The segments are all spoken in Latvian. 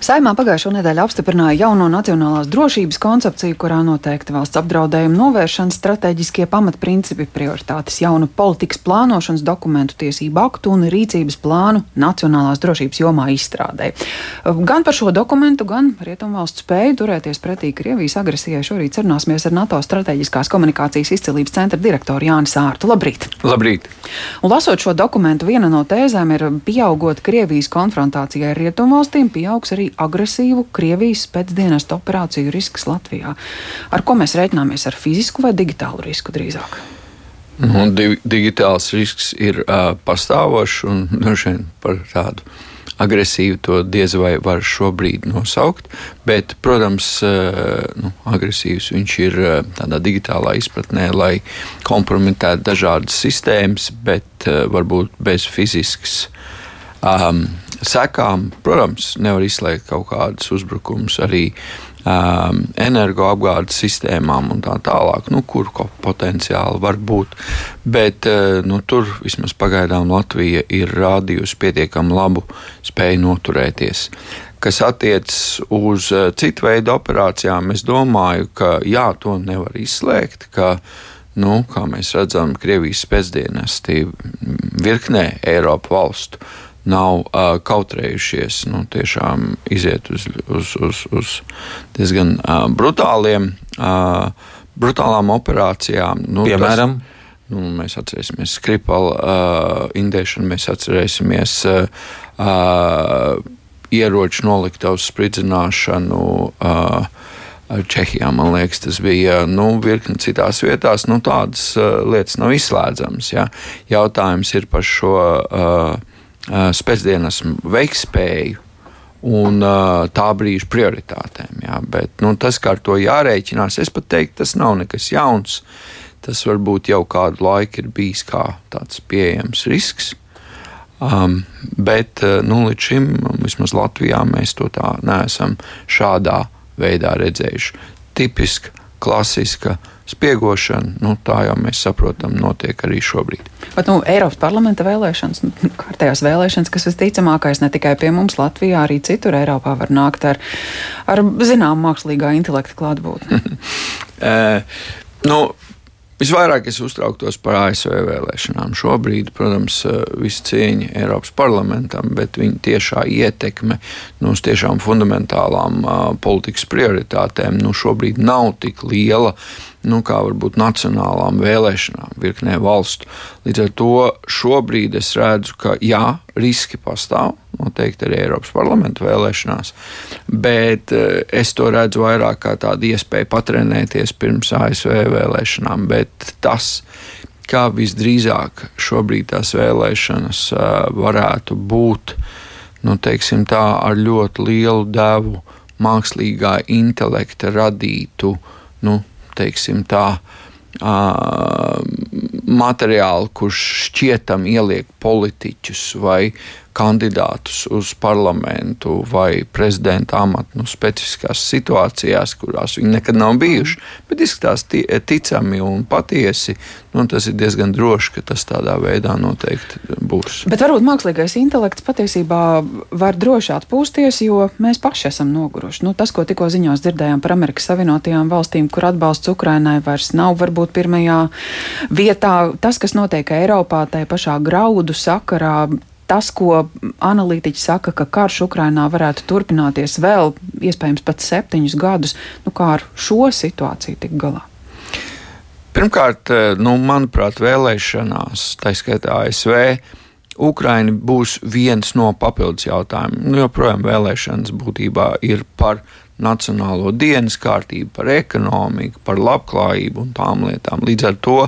Saimā pagājušo nedēļu apstiprināja jauno nacionālās drošības koncepciju, kurā noteikti valsts apdraudējuma novēršanas stratēģiskie pamatprincipi, prioritātes, jaunu politikas plānošanas dokumentu, tiesību aktu un rīcības plānu nacionālās drošības jomā izstrādē. Gan par šo dokumentu, gan Rietumvalstu spēju turēties pretī Krievijas agresijai šorīt sarunāsimies ar NATO strateģiskās komunikācijas izcilības centra direktoru Jānis Ārtu. Labrīt! Labrīt! Un, lasot šo dokumentu, viena no tēzēm ir pieaugot Krievijas konfrontācijai ar Rietumvalstīm, pieaugs arī agresīvu Krievijas pēcdienestu operāciju risks Latvijā. Ar ko mēs reiķināmies? Ar fizisku vai digitālu risku drīzāk? Nu, di digitāls risks ir uh, pastāvošs un droši vien par tādu agresīvu to diez vai var šobrīd nosaukt. Bet, protams, nu, agresīvs viņš ir tādā digitālā izpratnē, lai kompromitētu dažādas sistēmas, bet varbūt bez fiziskas um, sekām. Protams, nevar izslēgt kaut kādus uzbrukumus arī um, energoapgādes sistēmām un tā tālāk, nu, kur potenciāli var būt. Bet uh, nu, tur vismaz pagaidām Latvija ir rādījusi pietiekami labu spēju noturēties. Kas attiecas uz uh, citu veidu operācijām, es domāju, ka jā, to nevar izslēgt. Nu, kā mēs redzam, Krievijas pēcdienesti virknē Eiropas valstu nav uh, kautrējušies nu, tiešām iziet uz, uz, uz, uz diezgan uh, brutāliem, uh, brutālām operācijām. Nu, Piemēram? Tas, Nu, mēs atcerēsimies skripalu uh, indēšanu, mēs atcerēsimies uh, uh, ieroču noliktavas spridzināšanu. Uh, Čehijā, man liekas, tas bija nu, virkni citās vietās. Nu, tādas uh, lietas nav izslēdzamas. Ja? Jautājums ir par šo uh, spēcdienas veiktspēju un tā brīža prioritātēm. Jā. Bet, nu, tas, kā ar to jārēķinās, es pat teiktu, tas nav nekas jauns. Tas varbūt jau kādu laiku ir bijis kā tāds pieejams risks. Um, bet nu, līdz šim, vismaz Latvijā, mēs to tā neesam šādā veidā redzējuši. Tipiska, klasiska spiegošana, nu, tā jau mēs saprotam, notiek arī šobrīd. Bet, nu, Eiropas parlamenta vēlēšanas, nu, kārtējās vēlēšanas, kas visticamākais ne tikai pie mums Latvijā, arī citur Eiropā var nākt ar, ar zināmu mākslīgā intelekta klātbūtni. uh, nu, Visvairāk es uztrauktos par ASV vēlēšanām. Šobrīd, protams, viss cieņa Eiropas parlamentam, bet viņa tiešā ietekme nu, uz tiešām fundamentālām uh, politikas prioritātēm nu, šobrīd nav tik liela. Nu, kā varbūt nacionālām vēlēšanām, virknē valstu. Līdz ar to šobrīd es redzu, ka jā, riski pastāv, noteikti arī Eiropas parlamenta vēlēšanās, bet eh, es to redzu vairāk kā tādu iespēju patrenēties pirms ASV vēlēšanām. Bet tas, kā visdrīzāk šobrīd tās vēlēšanas eh, varētu būt, nu, teiksim, tā, ar ļoti lielu devu mākslīgā intelekta radītu, nu, teiksim, tā, Uh, materiālu, kurš šķietam ieliek politiķus vai kandidātus uz parlamentu vai prezidenta amatu nu, specifiskās situācijās, kurās viņi nekad nav bijuši, bet izskatās ticami un patiesi. Nu, tas ir diezgan droši, ka tas tādā veidā noteikti būs. Bet varbūt mākslīgais intelekts patiesībā var droši atpūsties, jo mēs paši esam noguruši. Nu, tas, ko tikko ziņās dzirdējām par Amerikas Savienotajām valstīm, kur atbalsts Ukrainai vairs nav varbūt pirmajā vietā, tas, kas notiek Eiropā, tajā pašā graudu sakarā, tas, ko analītiķi saka, ka karš Ukrainā varētu turpināties vēl, iespējams, pat septiņus gadus, nu, kā ar šo situāciju tik galā? Pirmkārt, eh, nu, manuprāt, vēlēšanās, tā skaitā ASV, Ukraina būs viens no papildus jautājumiem. Nu, joprojām vēlēšanas būtībā ir par nacionālo dienas kārtību, par ekonomiku, par labklājību un tām lietām. Līdz ar to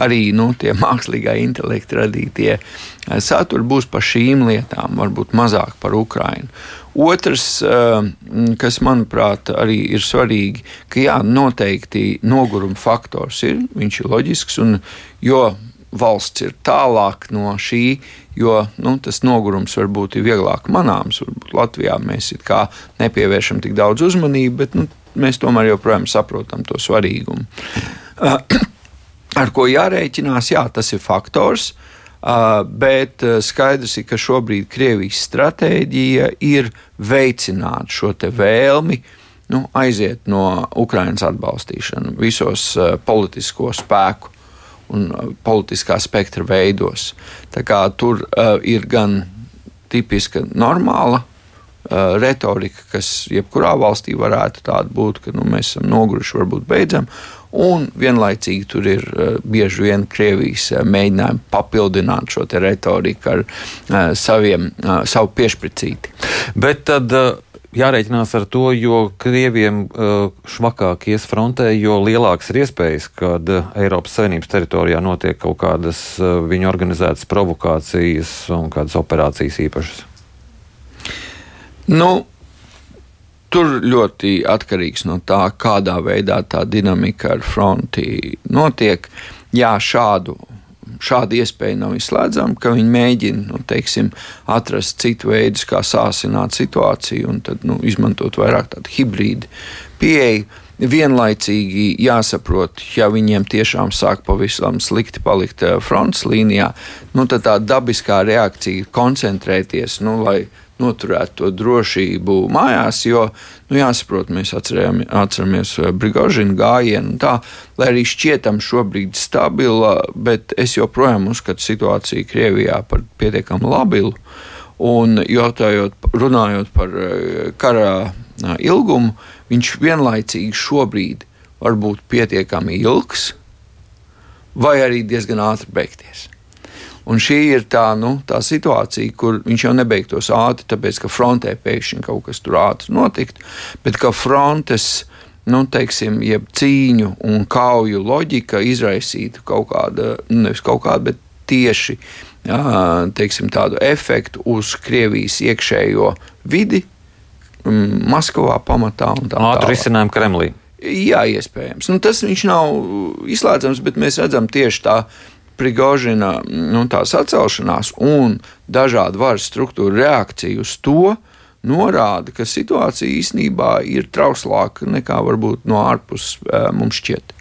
arī nu, tie mākslīgā intelekta radītie eh, saturi būs par šīm lietām, varbūt mazāk par Ukrajinu. Otrs, eh, kas manuprāt arī ir svarīgi, ka jā, noteikti noguruma faktors ir, viņš ir loģisks, un jo valsts ir tālāk no šī, jo nu, tas nogurums varbūt ir vieglāk manāms. Varbūt Latvijā mēs nepievēršam tik daudz uzmanību, bet nu, mēs tomēr joprojām saprotam to svarīgumu. Ar ko jārēķinās, jā, tas ir faktors. Bet skaidrs ir, ka šobrīd Krievijas stratēģija ir veicināt šo vēlmi nu, aiziet no Ukraiņas atbalstīšanu visos politisko spēku un politiskā spektra veidos. Tā kā tur uh, ir gan tipiska normāla uh, retorika, kas jebkurā valstī varētu tāda būt, ka nu, mēs esam noguruši, varbūt beidzam, Un vienlaicīgi tur ir uh, bieži vien Krievijas uh, mēģinājumi papildināt šo retoriku ar uh, saviem, uh, savu piešpricīti. Bet tad uh, jārēķinās ar to, jo Krieviem uh, švakāk ies frontē, jo lielāks ir iespējas, kad uh, Eiropas Savienības teritorijā notiek kaut kādas uh, viņu organizētas provokācijas un kādas operācijas īpašas. Nu, Tur ļoti atkarīgs no tā, kādā veidā tā dinamika ar fronti notiek. Jā, šādu, šāda iespēja nav izslēdzama, ka viņi mēģina nu, teiksim, atrast citu veidu, kā sāsināt situāciju un tad, nu, izmantot vairāk tādu hibrīdu pieeju. Vienlaicīgi jāsaprot, ja viņiem tiešām sāk pavisam slikti palikt eh, fronts līnijā, nu, tad tā dabiskā reakcija ir koncentrēties, nu, lai noturēt to drošību mājās, jo, nu, jāsaprot, mēs atceramies eh, Brigožina gājienu, tā, lai arī šķietam šobrīd stabila, bet es joprojām uzskatu situāciju Krievijā par pietiekami labilu. Un jautājot, runājot par eh, kara eh, ilgumu, viņš vienlaicīgi šobrīd var būt pietiekami ilgs, vai arī diezgan ātri beigties. Un šī ir tā, nu, tā situācija, kur viņš jau nebeigtos ātri, tāpēc ka frontē pēkšņi kaut kas tur ātri notikt, bet ka frontes nu, teiksim, cīņu un kauju loģika izraisītu kaut kādu, nu, nevis kaut kādu, bet tieši teiksim, tādu efektu uz Krievijas iekšējo vidi, Maskavā pamatā un tā tālāk. Ātri risinājumu Kremlī. Jā, iespējams. Nu, tas nav izslēdzams, bet mēs redzam tieši tā Prigožina nu, atcelšanās un dažādu varas struktūru reakciju uz to norāda, ka situācija īsnībā ir trauslāka nekā varbūt no ārpuses mums šķiet.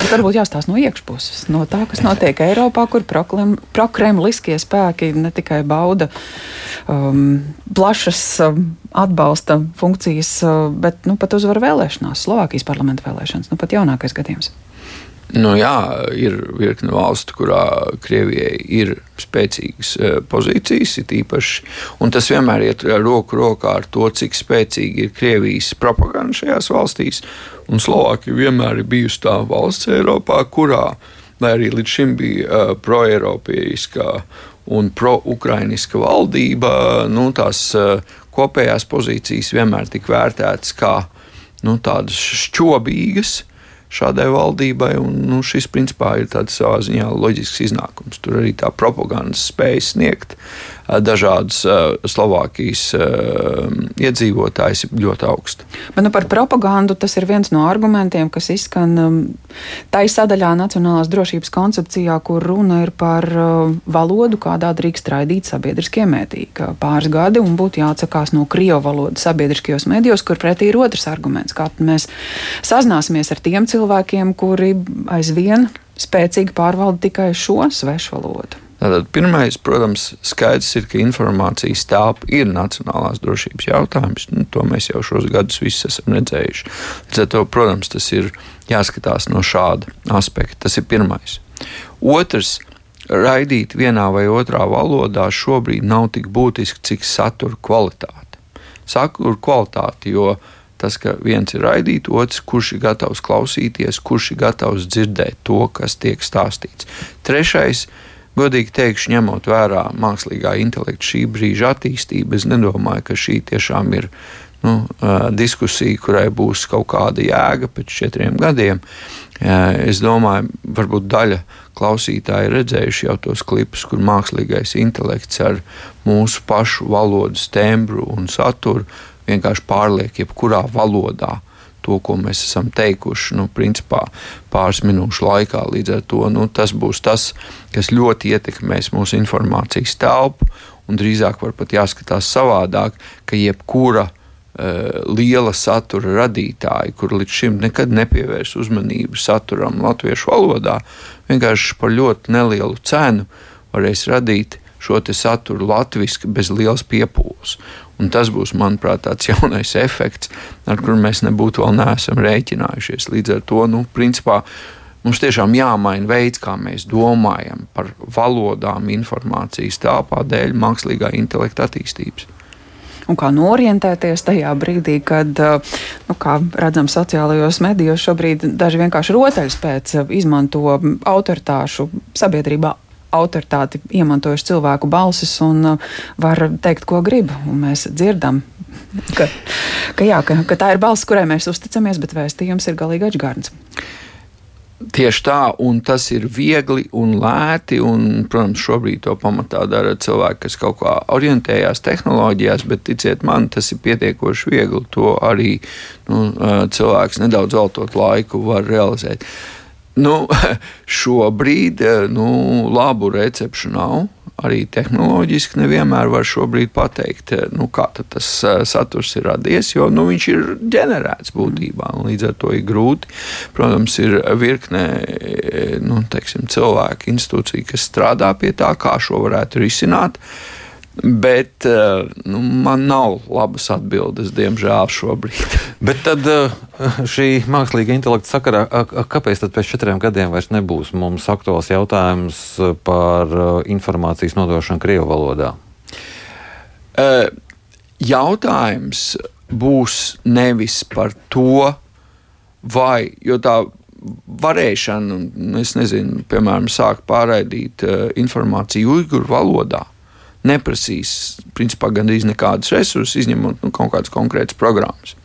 Bet varbūt jāstāsta no iekšpuses, no tā, kas notiek Eiropā, kur prokremliskie spēki ne tikai bauda um, plašas um, atbalsta funkcijas, uh, bet nu, pat uzvar vēlēšanās, Slovākijas parlamenta vēlēšanas, nu pat jaunākais gadījums. Nu, jā, ir virkne valstu, kurā Krievijai ir spēcīgas e, pozīcijas, it īpaši, tas vienmēr iet roku rokā ar to, cik spēcīga ir Krievijas propaganda šajās valstīs. Un Slovākija vienmēr ir bijusi tā valsts Eiropā, kurā, arī līdz šim bija uh, pro-eiropeiskā un pro-ukrainiska valdība, nu, tās uh, kopējās pozīcijas vienmēr tika vērtētas kā nu, tādas šķobīgas šādai valdībai. Un, nu, šis principā ir tāds savā ziņā loģisks iznākums. Tur arī tā propagandas spēja sniegt dažādas Slovākijas iedzīvotājus ļoti augsta. Bet nu, par propagandu tas ir viens no argumentiem, kas izskan tai sadaļā Nacionālās drošības koncepcijā, kur runa ir par valodu, kādā drīkst raidīt sabiedriskie mēdī. Pāris gadi un būtu jāatsakās no krievu valodas sabiedriskajos mēdījos, kur pretī ir otrs arguments, kā mēs sazināsimies ar tiem cilvēkiem, cilvēkiem, kuri aizvien spēcīgi pārvalda tikai šo svešu valodu. Tātad pirmais, protams, skaidrs ir, ka informācijas telpa ir nacionālās drošības jautājums. Nu, to mēs jau šos gadus visi esam redzējuši. Līdz ar to, protams, tas ir jāskatās no šāda aspekta. Tas ir pirmais. Otrs, raidīt vienā vai otrā valodā šobrīd nav tik būtiski, cik satura kvalitāte. Satura kvalitāte, jo Tas, ka viens ir raidīt, otrs, kurš ir gatavs klausīties, kurš ir gatavs dzirdēt to, kas tiek stāstīts. Trešais, godīgi teikšu, ņemot vērā mākslīgā intelekta šī brīža attīstību, es nedomāju, ka šī tiešām ir nu, diskusija, kurai būs kaut kāda jēga pēc četriem gadiem. Es domāju, varbūt daļa klausītāji redzējuši jau tos klipus, kur mākslīgais intelekts ar mūsu pašu valodas tembru un saturu vienkārši pārliek jebkurā valodā to, ko mēs esam teikuši, nu, principā pāris minūšu laikā. Līdz ar to nu, tas būs tas, kas ļoti ietekmēs mūsu informācijas telpu, drīzāk var pat jāskatās savādāk, ka jebkura uh, liela satura radītāja, kur līdz šim nekad nepievērs uzmanību saturam latviešu valodā, vienkārši par ļoti nelielu cenu varēs radīt šo saturu latviešu bez lielas piepūles. Un tas būs, manuprāt, tāds jaunais efekts, ar kuru mēs nebūtu vēl neesam rēķinājušies. Līdz ar to, nu, principā, mums tiešām jāmaina veids, kā mēs domājam par valodām, informācijas tāpā dēļ mākslīgā intelekta attīstības un kā norientēties tajā brīdī, kad, nu, kā redzam, sociālajos medijos šobrīd daži vienkārši rotaļspēc izmanto autoritāšu sabiedrībā autoritāti iemantojuši cilvēku balsis un uh, var teikt, ko grib. Mēs dzirdam, ka, ka, jā, ka, ka tā ir balss, kurai mēs uzticamies, bet vēstījums ir galīgi atžgārns. Tieši tā, un tas ir viegli un lēti. Un, protams, šobrīd to pamatā dara cilvēki, kas kaut kā orientējās tehnoloģijās, bet ticiet man, tas ir pietiekoši viegli. To arī nu, uh, cilvēks nedaudz veltot laiku var realizēt. Uh, Nu, šobrīd eh, nu, labu recepšu nav. Arī tehnoloģiski nevienmēr var šobrīd pateikt, eh, nu, kā tas eh, saturs ir radies, jo nu, viņš ir ģenerēts būtībā. Līdz ar to ir grūti. Protams, ir virkne nu, teiksim, cilvēku, institūciju, kas strādā pie tā, kā šo varētu risināt. Uh, Bet eh, nu, man nav labas atbildes, diemžēl, šobrīd. Bet tad eh, šī mākslīga intelekta sakarā, kāpēc tad pēc četriem gadiem vairs nebūs mums aktuāls jautājums par eh, informācijas nodošanu Krievu valodā? Jautājums būs nevis par to, vai tā varēšana, es nezinu, piemēram, sāk pārraidīt informāciju uiguru valodā neprasīs principā gandrīz nekādus resursus, izņemot nu, kaut kādas konkrētas programmas.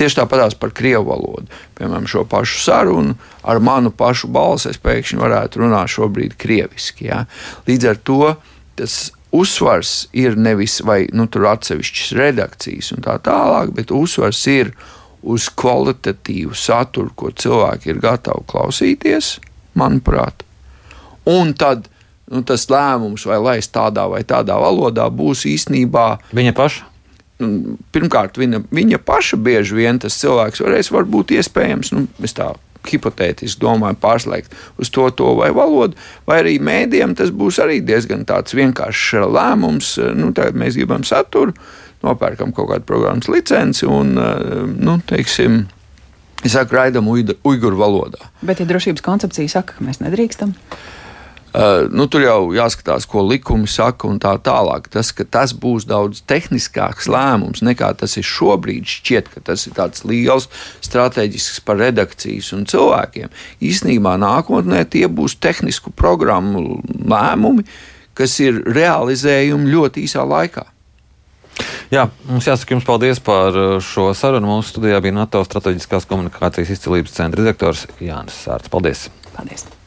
Tieši tāpatās par krievu valodu. Piemēram, šo pašu sarunu ar manu pašu balsi es pēkšņi varētu runāt šobrīd krieviski. Ja? Līdz ar to tas uzsvars ir nevis vai nu, tur atsevišķas redakcijas un tā tālāk, bet uzsvars ir uz kvalitatīvu saturu, ko cilvēki ir gatavi klausīties, manuprāt. Un tad nu, tas lēmums, vai laist tādā vai tādā valodā, būs īstenībā viņa paša. Nu, pirmkārt, viņa, viņa paša bieži vien tas cilvēks varēs, varbūt iespējams, nu, tā hipotētiski domāju, pārslēgt uz to, to vai valodu, vai arī mēdījiem tas būs arī diezgan vienkāršs lēmums. Nu, mēs gribam saturu, nopērkam kaut kādu programmas licenci un, nu, teiksim, es saku, raidam uiguru valodā. Bet, ja drošības koncepcija saka, ka mēs nedrīkstam, tad nu, tur jau jāskatās, ko likumi saka, un tā tālāk. Tas, tas būs daudz tehniskāks lēmums nekā tas ir šobrīd. Šķiet, ka tas ir tāds liels strateģisks par redakcijas un cilvēkiem. Īsnībā nākotnē tie būs tehnisku programmu lēmumi, kas ir realizējumi ļoti īsā laikā. Jā, mums jāsaka jums paldies par šo sarunu. Mūsu studijā bija NATO strateģiskās komunikācijas izcilības centra direktors Jānis Sārts. Paldies! paldies.